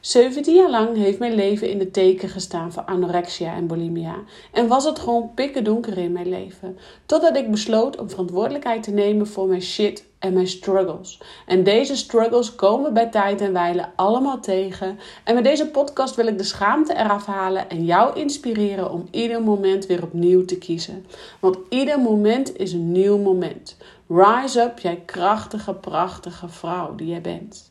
17 jaar lang heeft mijn leven in het teken gestaan van anorexia en bulimia. En was het gewoon pikken donker in mijn leven. Totdat ik besloot om verantwoordelijkheid te nemen voor mijn shit en mijn struggles. En deze struggles komen bij tijd en wijle allemaal tegen. En met deze podcast wil ik de schaamte eraf halen en jou inspireren om ieder moment weer opnieuw te kiezen. Want ieder moment is een nieuw moment. Rise up, jij krachtige, prachtige vrouw die jij bent.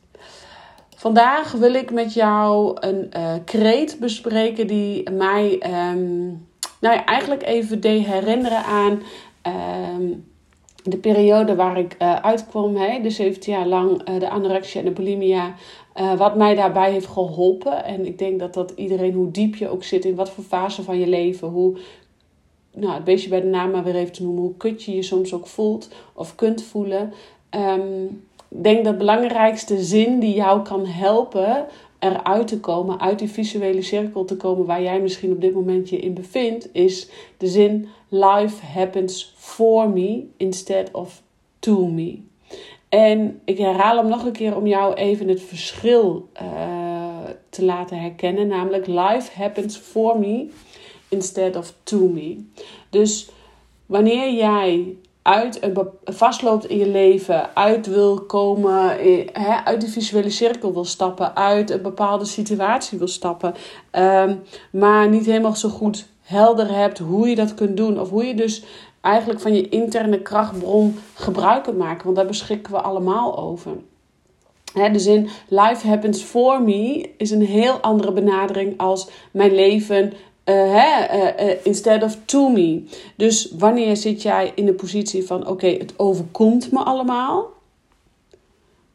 Vandaag wil ik met jou een uh, kreet bespreken die mij um, nou ja, eigenlijk even deed herinneren aan um, de periode waar ik uh, uitkwam, hè, de 17 jaar lang uh, de anorexia en de bulimia. wat mij daarbij heeft geholpen. En ik denk dat dat iedereen, hoe diep je ook zit, in wat voor fase van je leven, hoe nou, het beestje bij de naam maar weer even te noemen, hoe kut je je soms ook voelt of kunt voelen. Um, denk dat de belangrijkste zin die jou kan helpen eruit te komen, uit die visuele cirkel te komen waar jij misschien op dit moment je in bevindt, is de zin life happens for me instead of to me. En ik herhaal hem nog een keer om jou even het verschil uh, te laten herkennen, namelijk life happens for me instead of to me. Dus wanneer jij uit een vastloopt in je leven, uit wil komen, uit de visuele cirkel wil stappen, uit een bepaalde situatie wil stappen, ehm, maar niet helemaal zo goed helder hebt hoe je dat kunt doen. Of hoe je dus eigenlijk van je interne krachtbron gebruik kunt maken, want daar beschikken we allemaal over. Hè, de zin life happens for me is een heel andere benadering als mijn leven uh, instead of to me. Dus wanneer zit jij in de positie van: oké, het overkomt me allemaal?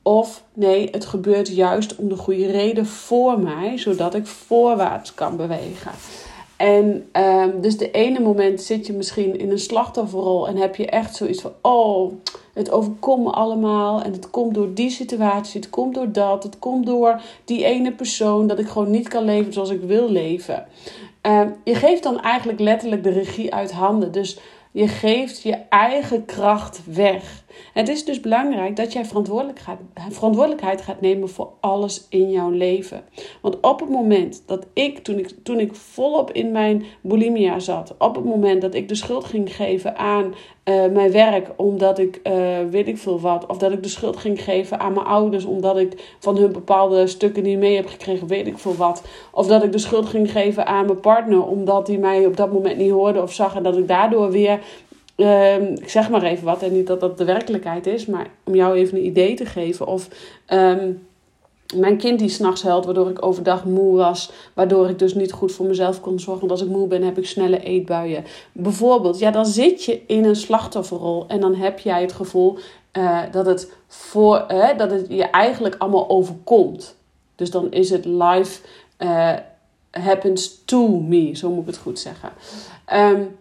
Of nee, het gebeurt juist om de goede reden voor mij, zodat ik voorwaarts kan bewegen. En um, dus de ene moment zit je misschien in een slachtofferrol en heb je echt zoiets van: oh, het overkomt me allemaal. En het komt door die situatie, het komt door dat, het komt door die ene persoon dat ik gewoon niet kan leven zoals ik wil leven. Uh, je geeft dan eigenlijk letterlijk de regie uit handen. Dus je geeft je eigen kracht weg. Het is dus belangrijk dat jij verantwoordelijkheid gaat nemen voor alles in jouw leven. Want op het moment dat ik, toen ik, toen ik volop in mijn bulimia zat, op het moment dat ik de schuld ging geven aan uh, mijn werk, omdat ik uh, weet ik veel wat, of dat ik de schuld ging geven aan mijn ouders, omdat ik van hun bepaalde stukken niet mee heb gekregen, weet ik veel wat, of dat ik de schuld ging geven aan mijn partner, omdat hij mij op dat moment niet hoorde of zag en dat ik daardoor weer Ehm, ik zeg maar even wat, en niet dat dat de werkelijkheid is, maar om jou even een idee te geven. Of um, mijn kind die s'nachts huilt, waardoor ik overdag moe was, waardoor ik dus niet goed voor mezelf kon zorgen. Want als ik moe ben, heb ik snelle eetbuien. Bijvoorbeeld, ja, dan zit je in een slachtofferrol en dan heb jij het gevoel uh, dat, het voor, dat het je eigenlijk allemaal overkomt. Dus dan is het life uh, happens to me, zo moet ik het goed zeggen. Um,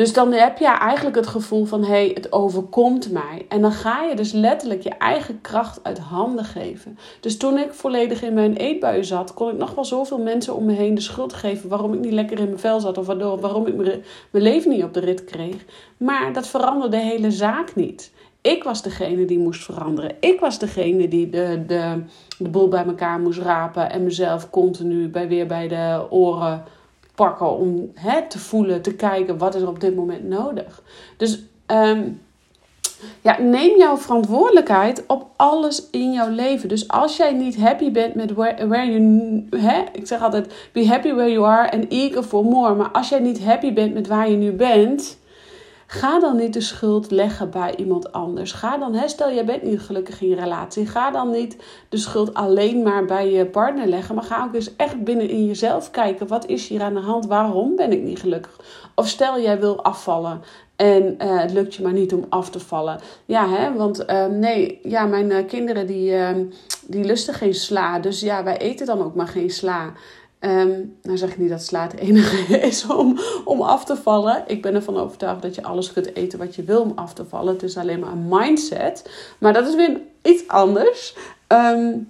dus dan heb je eigenlijk het gevoel van hé, hey, het overkomt mij. En dan ga je dus letterlijk je eigen kracht uit handen geven. Dus toen ik volledig in mijn eetbuien zat, kon ik nog wel zoveel mensen om me heen de schuld geven waarom ik niet lekker in mijn vel zat of waardoor, waarom ik mijn leven niet op de rit kreeg. Maar dat veranderde de hele zaak niet. Ik was degene die moest veranderen. Ik was degene die de, de, de boel bij elkaar moest rapen en mezelf continu bij, weer bij de oren pakken om hè, te voelen, te kijken wat is er op dit moment nodig. Dus um, ja, neem jouw verantwoordelijkheid op alles in jouw leven. Dus als jij niet happy bent met where, where you, hè, ik zeg altijd, be happy where you are and eager for more. Maar als jij niet happy bent met waar je nu bent, Ga dan niet de schuld leggen bij iemand anders. Ga dan, stel jij bent niet gelukkig in je relatie. Ga dan niet de schuld alleen maar bij je partner leggen. Maar ga ook eens echt binnen in jezelf kijken. Wat is hier aan de hand? Waarom ben ik niet gelukkig? Of stel jij wil afvallen. En uh, het lukt je maar niet om af te vallen. Ja, hè, want uh, nee, ja, mijn uh, kinderen die, die lusten geen sla. Dus ja, wij eten dan ook maar geen sla. Um, nou zeg ik niet dat sla het enige is om, om af te vallen. Ik ben ervan overtuigd dat je alles kunt eten wat je wil om af te vallen. Het is alleen maar een mindset. Maar dat is weer iets anders. Um,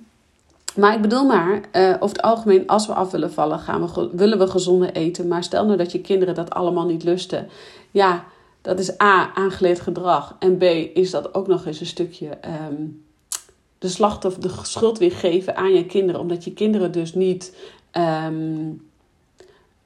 maar ik bedoel maar, uh, over het algemeen, als we af willen vallen, gaan we, willen we gezonde eten. Maar stel nou dat je kinderen dat allemaal niet lusten. Ja, dat is A, aangeleerd gedrag. En B, is dat ook nog eens een stukje um, de slachtoffer, de schuld weer geven aan je kinderen. Omdat je kinderen dus niet um,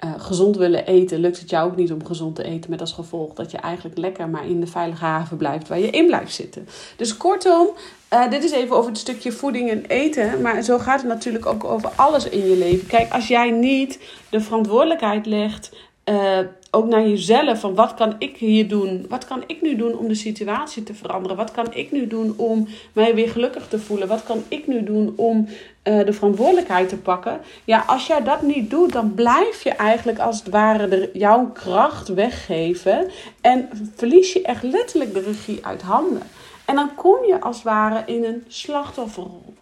uh, gezond willen eten. Lukt het jou ook niet om gezond te eten. Met als gevolg dat je eigenlijk lekker maar in de veilige haven blijft waar je in blijft zitten. Dus kortom, uh, dit is even over het stukje voeding en eten. Maar zo gaat het natuurlijk ook over alles in je leven. Kijk, als jij niet de verantwoordelijkheid legt uh, ook naar jezelf. Van wat kan ik hier doen? Wat kan ik nu doen om de situatie te veranderen? Wat kan ik nu doen om mij weer gelukkig te voelen? Wat kan ik nu doen om uh, de verantwoordelijkheid te pakken? Ja, als jij dat niet doet, dan blijf je eigenlijk als het ware jouw kracht weggeven. En verlies je echt letterlijk de regie uit handen. En dan kom je als het ware in een slachtofferrol.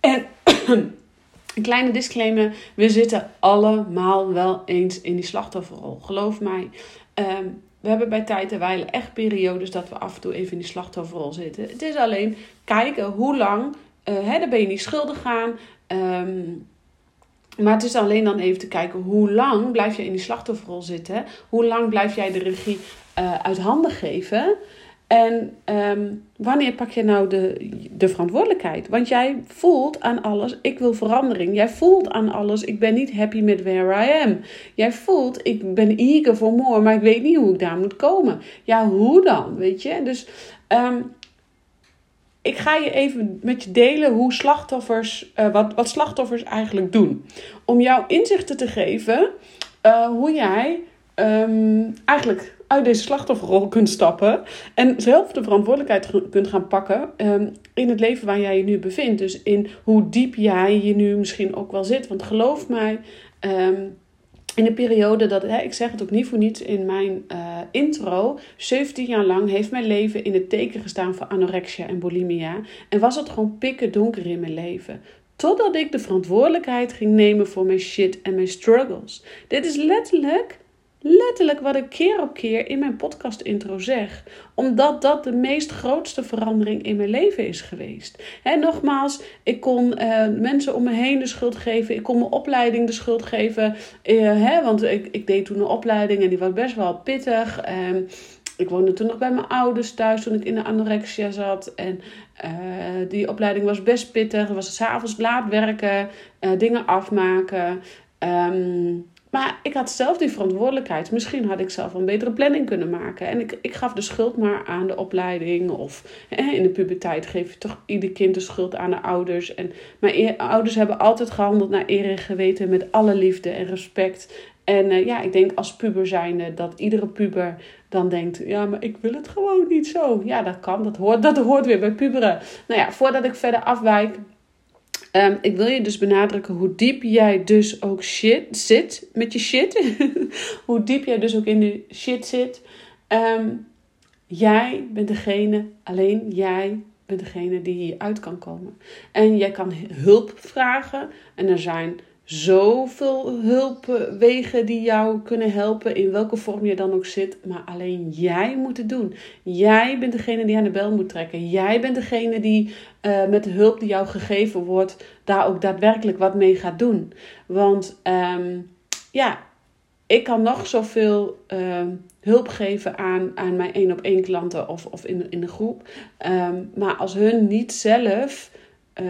En Een kleine disclaimer: we zitten allemaal wel eens in die slachtofferrol. Geloof mij. Ehm, we hebben bij tijd en wijle echt periodes dat we af en toe even in die slachtofferrol zitten. Het is alleen kijken hoe lang. Uh, hè, dan ben je niet schuldig aan. Um, maar het is alleen dan even te kijken hoe lang blijf je in die slachtofferrol zitten. Hoe lang blijf jij de regie uh, uit handen geven. En um, wanneer pak je nou de, de verantwoordelijkheid? Want jij voelt aan alles, ik wil verandering. Jij voelt aan alles, ik ben niet happy met where I am. Jij voelt, ik ben eager for more, maar ik weet niet hoe ik daar moet komen. Ja, hoe dan? Weet je? Dus um, ik ga je even met je delen hoe slachtoffers, uh, wat, wat slachtoffers eigenlijk doen. Om jou inzichten te geven uh, hoe jij um, eigenlijk uit deze slachtofferrol kunt stappen en zelf de verantwoordelijkheid kunt gaan pakken um, in het leven waar jij je nu bevindt. Dus in hoe diep jij je nu misschien ook wel zit. Want geloof mij, um, in de periode dat, hè, ik zeg het ook niet voor niets in mijn uh, intro, 17 jaar lang heeft mijn leven in het teken gestaan voor anorexia en bulimia. En was het gewoon pikken donker in mijn leven. Totdat ik de verantwoordelijkheid ging nemen voor mijn shit en mijn struggles. Dit is letterlijk letterlijk wat ik keer op keer in mijn podcast intro zeg. Omdat dat de meest grootste verandering in mijn leven is geweest. En nogmaals, ik kon uh, mensen om me heen de schuld geven. Ik kon mijn opleiding de schuld geven. Uh, hè, want ik, ik deed toen een opleiding en die was best wel pittig. Um, ik woonde toen nog bij mijn ouders thuis toen ik in de anorexia zat. En uh, die opleiding was best pittig. Het was s'avonds laat werken, dingen afmaken. Um, maar ik had zelf die verantwoordelijkheid. Misschien had ik zelf een betere planning kunnen maken. En ik, ik gaf de schuld maar aan de opleiding. Of hè, in de puberteit geef je toch ieder kind de schuld aan de ouders. En mijn e-, ouders hebben altijd gehandeld naar eer en geweten. Met alle liefde en respect. En uh, ja, ik denk als puber zijnde dat iedere puber dan denkt... Ja, maar ik wil het gewoon niet zo. Ja, dat kan. Dat hoort, dat hoort weer bij puberen. Nou ja, voordat ik verder afwijk... Um, ik wil je dus benadrukken hoe diep jij dus ook shit zit met je shit. hoe diep jij dus ook in de shit zit. Um, jij bent degene, alleen jij bent degene die hieruit kan komen. En jij kan hulp vragen. En er zijn zoveel hulpwegen die jou kunnen helpen, in welke vorm je dan ook zit. Maar alleen jij moet het doen. Jij bent degene die aan de bel moet trekken. Jij bent degene die uh, met de hulp die jou gegeven wordt, daar ook daadwerkelijk wat mee gaat doen. Want um, ja, ik kan nog zoveel uh, hulp geven aan, aan mijn één op één klanten of, of in, in een groep. Um, maar als hun niet zelf. Uh,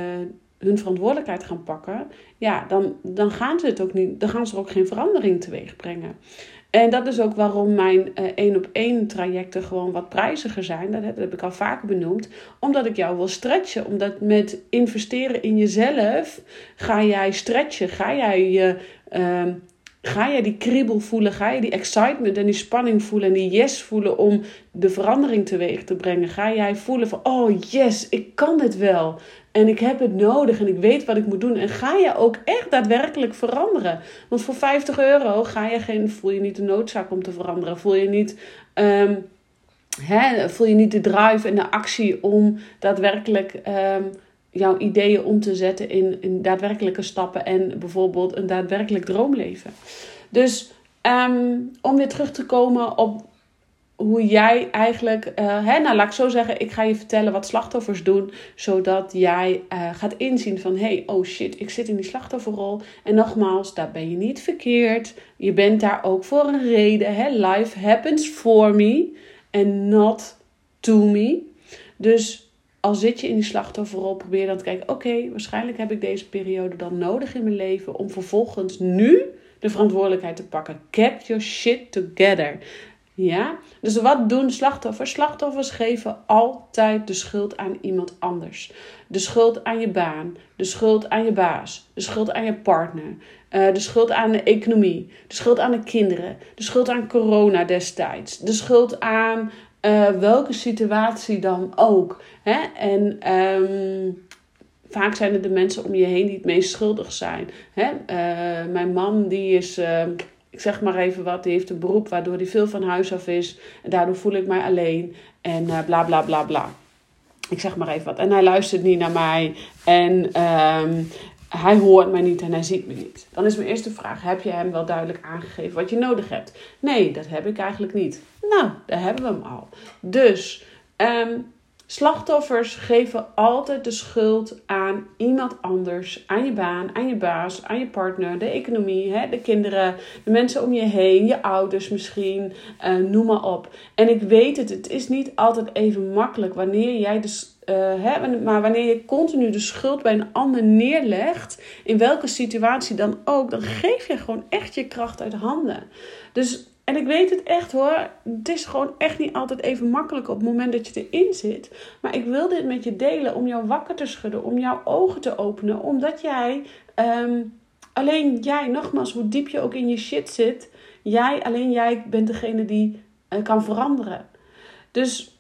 hun verantwoordelijkheid gaan pakken, ja, dan, dan gaan ze het ook niet, dan gaan ze er ook geen verandering teweeg brengen. En dat is ook waarom mijn één op één trajecten gewoon wat prijziger zijn. Dat heb, ik al vaker benoemd. Omdat ik jou wil stretchen. Omdat met investeren in jezelf ga jij stretchen. Ga jij je. Uh, Ga jij die kriebel voelen? Ga je die excitement en die spanning voelen en die yes voelen om de verandering teweeg te brengen? Ga jij voelen van, oh yes, ik kan dit wel. En ik heb het nodig en ik weet wat ik moet doen. En ga je ook echt daadwerkelijk veranderen? Want voor 50 euro ga je geen, voel je niet de noodzaak om te veranderen. Voel je niet, um, hè, voel je niet de drive en de actie om daadwerkelijk um, jouw ideeën om te zetten in, in daadwerkelijke stappen en bijvoorbeeld een daadwerkelijk droomleven. Dus ehm, om weer terug te komen op hoe jij eigenlijk, uh, hè, nou laat ik zo zeggen, ik ga je vertellen wat slachtoffers doen, zodat jij uh, gaat inzien van, hey, oh shit, ik zit in die slachtofferrol. En nogmaals, daar ben je niet verkeerd. Je bent daar ook voor een reden. Hè? Life happens for me and not to me. Dus al zit je in die slachtofferrol, probeer dan te kijken, oké, waarschijnlijk heb ik deze periode dan nodig in mijn leven om vervolgens nu de verantwoordelijkheid te pakken. Get your shit together. Ja? Dus wat doen slachtoffers? Slachtoffers geven altijd de schuld aan iemand anders. De schuld aan je baan, de schuld aan je baas, de schuld aan je partner, uh, de schuld aan de economie, de schuld aan de kinderen, de schuld aan corona destijds, de schuld aan uh, welke situatie dan ook. Hè? En um, vaak zijn het de mensen om je heen die het meest schuldig zijn. Hè? Uh, mijn man die is ik zeg maar even wat, die heeft een beroep waardoor hij veel van huis af is. En daardoor voel ik mij alleen. En uh, bla bla bla bla. Ik zeg maar even wat. En hij luistert niet naar mij. En um, hij hoort mij niet en hij ziet me niet. Dan is mijn eerste vraag: heb je hem wel duidelijk aangegeven wat je nodig hebt? Nee, dat heb ik eigenlijk niet. Nou, daar hebben we hem al. Dus um, Slachtoffers geven altijd de schuld aan iemand anders, aan je baan, aan je baas, aan je partner, de economie, hè, de kinderen, de mensen om je heen, je ouders misschien, uh, noem maar op. En ik weet het, het is niet altijd even makkelijk wanneer jij de uh, hè, maar wanneer je continu de schuld bij een ander neerlegt, in welke situatie dan ook, dan geef je gewoon echt je kracht uit handen. Dus en ik weet het echt hoor. Het is gewoon echt niet altijd even makkelijk op het moment dat je erin zit. Maar ik wil dit met je delen om jou wakker te schudden. Om jouw ogen te openen. Omdat jij, um, alleen jij, nogmaals, hoe diep je ook in je shit zit. Jij, alleen jij bent degene die uh, kan veranderen. Dus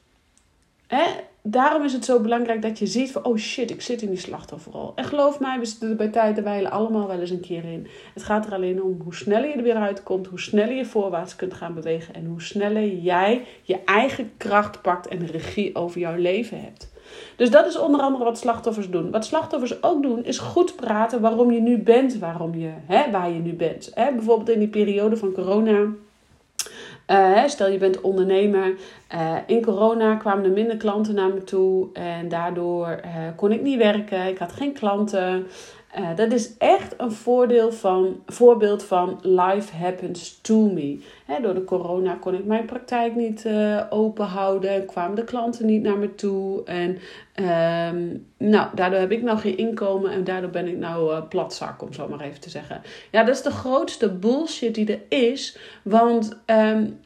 hè, daarom is het zo belangrijk dat je ziet van, oh shit, ik zit in die slachtofferrol. En geloof mij, we zitten er bij tijd en allemaal wel eens een keer in. Het gaat er alleen om hoe sneller je er weer uitkomt, hoe sneller je voorwaarts kunt gaan bewegen en hoe sneller jij je eigen kracht pakt en regie over jouw leven hebt. Dus dat is onder andere wat slachtoffers doen. Wat slachtoffers ook doen, is goed praten waarom je nu bent waarom je, hè, waar je nu bent. Hè, bijvoorbeeld in die periode van corona uh, stel je bent ondernemer. Uh, in corona kwamen er minder klanten naar me toe. En daardoor uh, kon ik niet werken. Ik had geen klanten. Uh, dat is echt een voordeel van, voorbeeld van life happens to me. door de corona kon ik mijn praktijk niet uh, open houden. Kwamen de klanten niet naar me toe. En um, nou, daardoor heb ik nou geen inkomen. En daardoor ben ik nou uh, platzak, om zo maar even te zeggen. Ja, dat is de grootste bullshit die er is. Want um,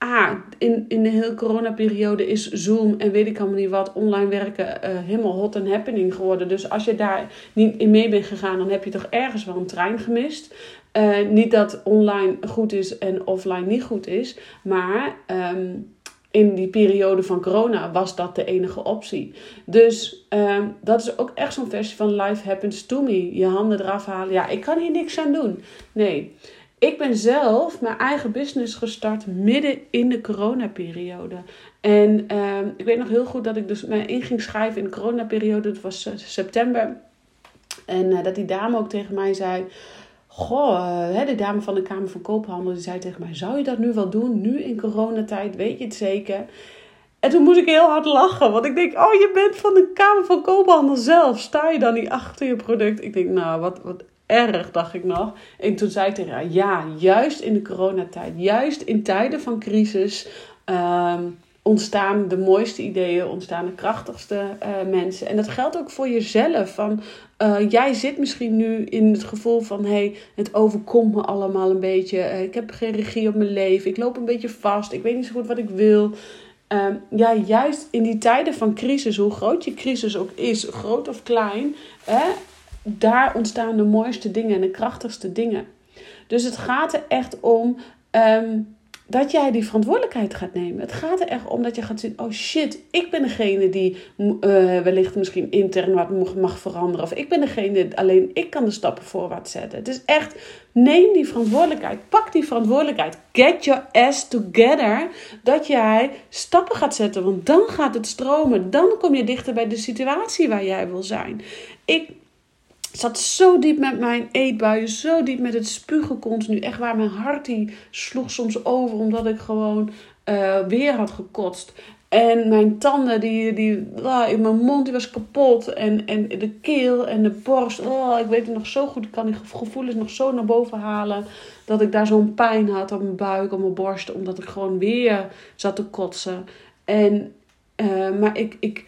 ah, in, in de hele coronaperiode is Zoom en weet ik allemaal niet wat, online werken uh, helemaal hot and happening geworden. Dus als je daar niet in mee bent gegaan, dan heb je toch ergens wel een trein gemist. Uh, niet dat online goed is en offline niet goed is, maar um, in die periode van corona was dat de enige optie. Dus um, dat is ook echt zo'n versie van Life Happens to Me. Je handen eraf halen. Ja, ik kan hier niks aan doen. Nee. Ik ben zelf mijn eigen business gestart midden in de coronaperiode. En uh, ik weet nog heel goed dat ik dus mij in ging schrijven in de coronaperiode. Dat was uh, september. En uh, dat die dame ook tegen mij zei... Goh, uh, de dame van de Kamer van Koophandel, die zei tegen mij... Zou je dat nu wel doen, nu in coronatijd? Weet je het zeker? En toen moest ik heel hard lachen. Want ik denk, oh, je bent van de Kamer van Koophandel zelf. Sta je dan niet achter je product? Ik denk, nou, wat, wat erg, dacht ik nog. En toen zei ik tegen haar, ja, juist in de coronatijd, juist in tijden van crisis... Um, ontstaan de mooiste ideeën, ontstaan de krachtigste uh, mensen. En dat geldt ook voor jezelf. Van, uh, jij zit misschien nu in het gevoel van: hey, het overkomt me allemaal een beetje. Uh, ik heb geen regie op mijn leven. Ik loop een beetje vast. Ik weet niet zo goed wat ik wil. Ehm, ja, juist in die tijden van crisis, hoe groot je crisis ook is, groot of klein, hè, daar ontstaan de mooiste dingen en de krachtigste dingen. Dus het gaat er echt om. Um, dat jij die verantwoordelijkheid gaat nemen. Het gaat er echt om dat je gaat zien: oh shit, ik ben degene die uh, wellicht misschien intern wat mag veranderen. Of ik ben degene, alleen ik kan de stappen voorwaarts zetten. Het is echt, neem die verantwoordelijkheid. Pak die verantwoordelijkheid. Get your ass together. Dat jij stappen gaat zetten, want dan gaat het stromen. Dan kom je dichter bij de situatie waar jij wil zijn. Ik zat zo diep met mijn eetbuien, zo diep met het spugen continu. Echt waar mijn hart die sloeg soms over omdat ik gewoon uh, weer had gekotst. En mijn tanden, die, die, ah, in mijn mond die was kapot. En, en de keel en de borst. Oh, ik weet het nog zo goed. Ik kan die gevoelens nog zo naar boven halen. Dat ik daar zo'n pijn had op mijn buik, op mijn borst. Omdat ik gewoon weer zat te kotsen. En, uh, maar ik, ik,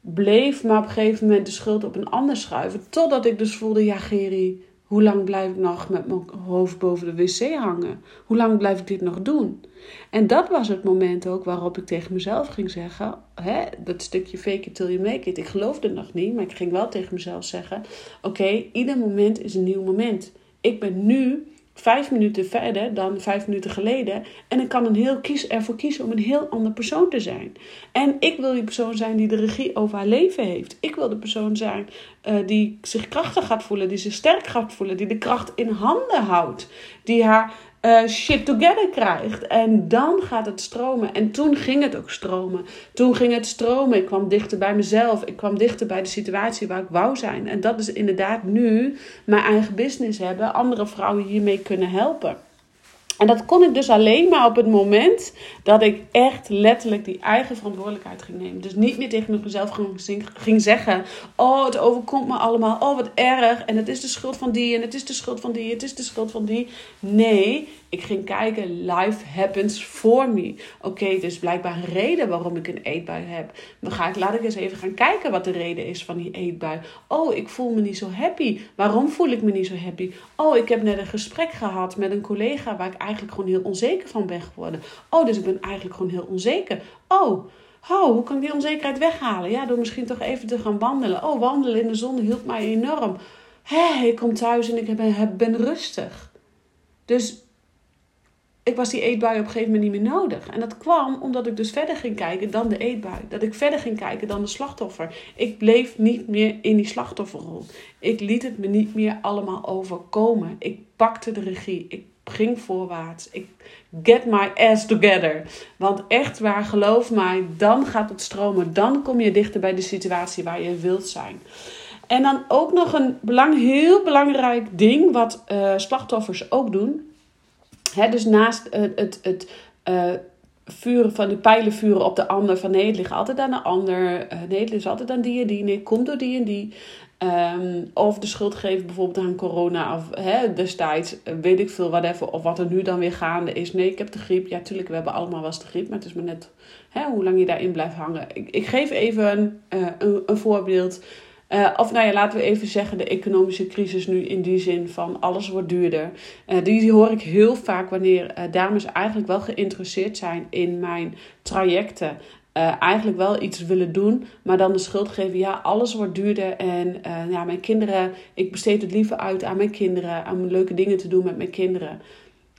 bleef maar op een gegeven moment de schuld op een ander schuiven. Totdat ik dus voelde, ja Geri, hoe lang blijf ik nog met mijn hoofd boven de wc hangen? Hoe lang blijf ik dit nog doen? En dat was het moment ook waarop ik tegen mezelf ging zeggen, hè, dat stukje fake it till you make it. Ik geloofde nog niet, maar ik ging wel tegen mezelf zeggen, oké, ieder moment is een nieuw moment. Ik ben nu vijf minuten verder dan vijf minuten geleden. En ik kan een heel kies, ervoor kiezen om een heel ander persoon te zijn. En ik wil die persoon zijn die de regie over haar leven heeft. Ik wil de persoon zijn uh, die zich krachtig gaat voelen, die zich sterk gaat voelen, die de kracht in handen houdt. Die haar uh, shit together krijgt. En dan gaat het stromen. En toen ging het ook stromen. Toen ging het stromen. Ik kwam dichter bij mezelf. Ik kwam dichter bij de situatie waar ik wou zijn. En dat is inderdaad nu mijn eigen business hebben. Andere vrouwen hiermee kunnen helpen. En dat kon ik dus alleen maar op het moment dat ik echt letterlijk die eigen verantwoordelijkheid ging nemen. Dus niet meer tegen mezelf ging zeggen: Oh, het overkomt me allemaal. Oh, wat erg. En het is de schuld van die. En het is de schuld van die. Het is de schuld van die. Nee, ik ging kijken, life happens for me. Oké, dus blijkbaar een reden waarom ik een eetbui heb. Dan ga ik, laat ik eens even gaan kijken wat de reden is van die eetbui. Oh, ik voel me niet zo happy. Waarom voel ik me niet zo happy? Oh, ik heb net een gesprek gehad met een collega waar ik eigenlijk gewoon heel onzeker van ben geworden. Oh, dus ik ben eigenlijk gewoon heel onzeker. Oh, Oh, hoe kan ik die onzekerheid weghalen? Ja, door misschien toch even te gaan wandelen. Oh, wandelen in de zon hielp mij enorm. Hé, ik kom thuis en ik ben rustig. Dus ik was die eetbui op een gegeven moment niet meer nodig. En dat kwam omdat ik dus verder ging kijken dan de eetbui. Dat ik verder ging kijken dan de slachtoffer. Ik bleef niet meer in die slachtofferrol. Ik liet het me niet meer allemaal overkomen. Ik pakte de regie. Ik ging voorwaarts. Ik get my ass together. Want echt waar, geloof mij, dan gaat het stromen. Dan kom je dichter bij de situatie waar je wilt zijn. En dan ook nog een belang, heel belangrijk ding wat uh, slachtoffers ook doen dus naast het, het, het uh, vuren van de pijlen vuren op de ander. Van nee, het ligt altijd aan de ander. Uh, nee, het ligt altijd aan die en die. Nee, komt door die en die. Um, of de schuld geven bijvoorbeeld aan corona of hè, destijds, eh, weet ik veel, whatever. Of wat er nu dan weer gaande is. Nee, ik heb de griep. Ja, tuurlijk, we hebben allemaal wel eens de griep. Maar het is maar net hè, hoe lang je daarin blijft hangen. Ik, ik geef even een, een voorbeeld. Uh, of nou ja, laten we even zeggen de economische crisis nu in die zin van alles wordt duurder. Uh, die, hoor ik heel vaak wanneer uh, dames eigenlijk wel geïnteresseerd zijn in mijn trajecten. eigenlijk wel iets willen doen, maar dan de schuld geven. Ja, alles wordt duurder en ja, mijn kinderen, ik besteed het liever uit aan mijn kinderen, aan leuke dingen te doen met mijn kinderen.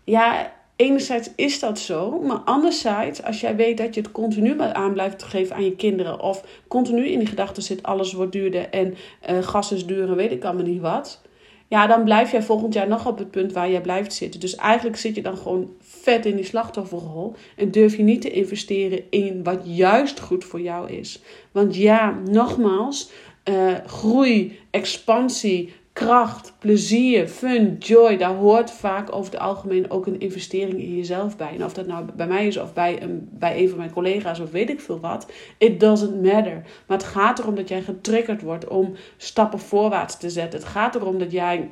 Ja, enerzijds is dat zo, maar anderzijds, als jij weet dat je het continu aan blijft geven aan je kinderen, of continu in die gedachten zit: alles wordt duurder en uh, gas is duur en weet ik allemaal niet wat. Ja, dan blijf jij volgend jaar nog op het punt waar jij blijft zitten. Dus eigenlijk zit je dan gewoon vet in die slachtofferrol. En durf je niet te investeren in wat juist goed voor jou is. Want ja, nogmaals, uh, groei, expansie, kracht, plezier, fun, joy, daar hoort vaak over het algemeen ook een investering in jezelf bij. En of dat nou bij mij is of bij een, bij een van mijn collega's of weet ik veel wat, it doesn't matter. Maar het gaat erom dat jij getriggerd wordt om stappen voorwaarts te zetten. Het gaat erom dat jij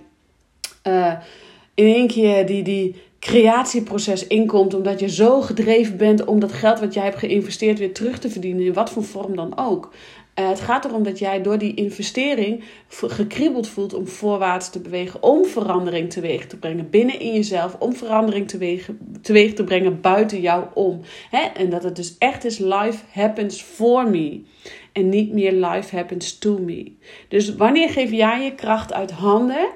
uh, in één keer die, die creatieproces inkomt, omdat je zo gedreven bent om dat geld wat jij hebt geïnvesteerd weer terug te verdienen, in wat voor vorm dan ook. Uh, het gaat erom dat jij door die investering gekriebeld voelt om voorwaarts te bewegen, om verandering teweeg te brengen binnen in jezelf, om verandering teweeg, teweeg te brengen buiten jou om. Hè? En dat het dus echt is: life happens for me. En niet meer life happens to me. Dus wanneer geef jij je kracht uit handen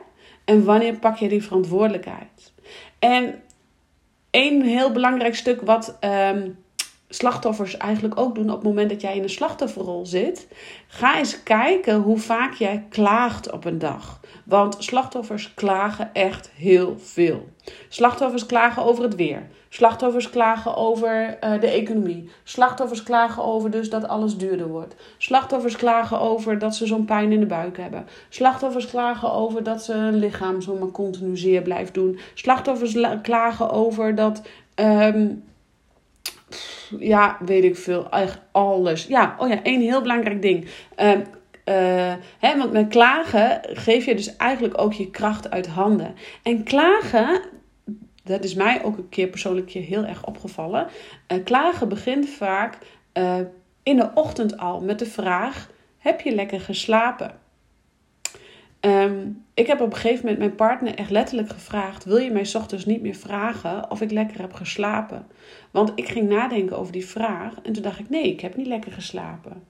en wanneer pak je die verantwoordelijkheid? En één heel belangrijk stuk wat ehm, slachtoffers eigenlijk ook doen op het moment dat jij in een slachtofferrol zit. Ga eens kijken hoe vaak jij klaagt op een dag. Want slachtoffers klagen echt heel veel. Slachtoffers klagen over het weer. Slachtoffers klagen over uh, de economie. Slachtoffers klagen over dus dat alles duurder wordt. Slachtoffers klagen over dat ze zo'n pijn in de buik hebben. Slachtoffers klagen over dat ze hun lichaam zomaar continu zeer blijft doen. Slachtoffers klagen over dat. Um, ja, weet ik veel. Echt alles. Ja, oh ja, één heel belangrijk ding. Um, uh, hè, want met klagen geef je dus eigenlijk ook je kracht uit handen. En klagen, dat is mij ook een keer persoonlijk heel erg opgevallen. Uh, klagen begint vaak uh, in de ochtend al met de vraag: heb je lekker geslapen? Um, ik heb op een gegeven moment mijn partner echt letterlijk gevraagd: Wil je mij ochtends niet meer vragen of ik lekker heb geslapen? Want ik ging nadenken over die vraag en toen dacht ik: Nee, ik heb niet lekker geslapen.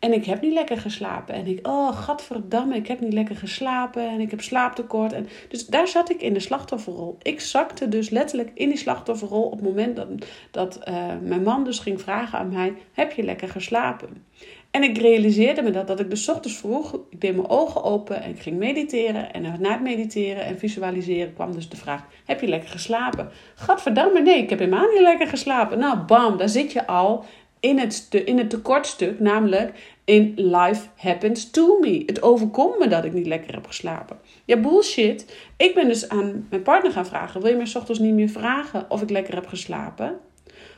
En ik heb niet lekker geslapen. En ik, oh, gadverdamme, ik heb niet lekker geslapen. En ik heb slaaptekort. En dus daar zat ik in de slachtofferrol. Ik zakte dus letterlijk in die slachtofferrol op het moment dat, dat uh, mijn man dus ging vragen aan mij: Heb je lekker geslapen? En ik realiseerde me dat, dat ik dus ochtends vroeg, ik deed mijn ogen open en ik ging mediteren. En na het mediteren en visualiseren kwam dus de vraag, heb je lekker geslapen? Gadverdamme, nee, ik heb helemaal niet lekker geslapen. Nou, bam, daar zit je al in het, in het tekortstuk, namelijk in life happens to me. Het overkomt me dat ik niet lekker heb geslapen. Ja, bullshit. Ik ben dus aan mijn partner gaan vragen, wil je me ochtends niet meer vragen of ik lekker heb geslapen?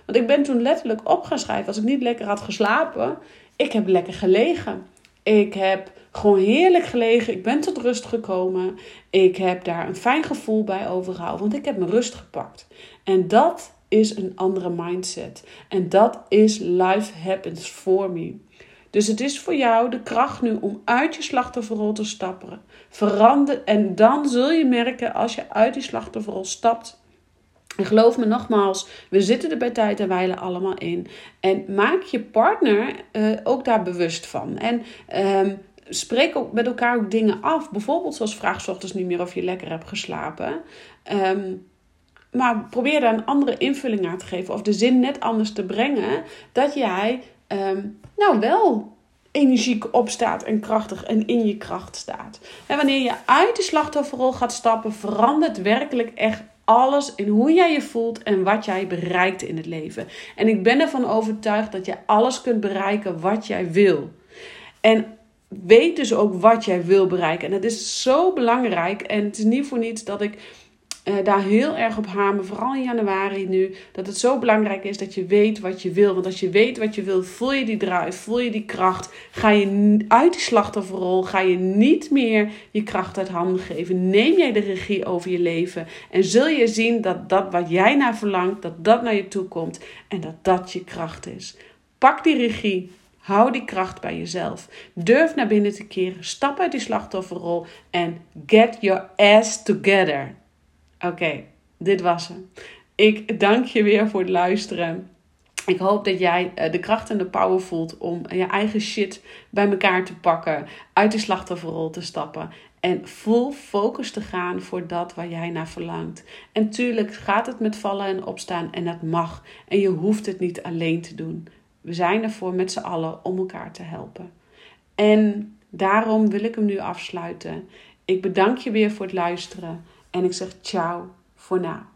Want ik ben toen letterlijk op gaan schrijven, als ik niet lekker had geslapen, ik heb lekker gelegen. Ik heb gewoon heerlijk gelegen. Ik ben tot rust gekomen. Ik heb daar een fijn gevoel bij overgehouden, want ik heb mijn rust gepakt. En dat is een andere mindset. En dat is life happens for me. Dus het is voor jou de kracht nu om uit je slachtofferrol te stappen. Verander en dan zul je merken als je uit die slachtofferrol stapt en geloof me nogmaals, we zitten er bij tijd en wijle allemaal in. En maak je partner uh, ook daar bewust van. En um, spreek ook met elkaar ook dingen af. Bijvoorbeeld zoals vraag ochtends niet meer of je lekker hebt geslapen. Um, maar probeer daar een andere invulling aan te geven. Of de zin net anders te brengen. Dat jij um, nou wel energiek opstaat en krachtig en in je kracht staat. En wanneer je uit de slachtofferrol gaat stappen, verandert werkelijk echt alles in hoe jij je voelt en wat jij bereikt in het leven. En ik ben ervan overtuigd dat je alles kunt bereiken wat jij wil. En weet dus ook wat jij wil bereiken. En dat is zo belangrijk. En het is niet voor niets dat ik uh, daar heel erg op hamen, vooral in januari nu, dat het zo belangrijk is dat je weet wat je wil. Want als je weet wat je wil, voel je die drive, voel je die kracht, ga je uit die slachtofferrol, ga je niet meer je kracht uit handen geven. Neem jij de regie over je leven en zul je zien dat dat wat jij naar verlangt, dat dat naar je toe komt en dat dat je kracht is. Pak die regie, Hou die kracht bij jezelf. Durf naar binnen te keren. Stap uit die slachtofferrol en get your ass together. Oké, dit was hem. Ik dank je weer voor het luisteren. Ik hoop dat jij eh, de kracht en de power voelt om je eigen shit bij elkaar te pakken, uit de slachtofferrol te stappen en full focus te gaan voor dat waar jij naar verlangt. En tuurlijk gaat het met vallen en opstaan en dat mag. En je hoeft het niet alleen te doen. We zijn ervoor met z'n allen om elkaar te helpen. En daarom wil ik hem nu afsluiten. Ik bedank je weer voor het luisteren. En ik zeg ciao voor nu.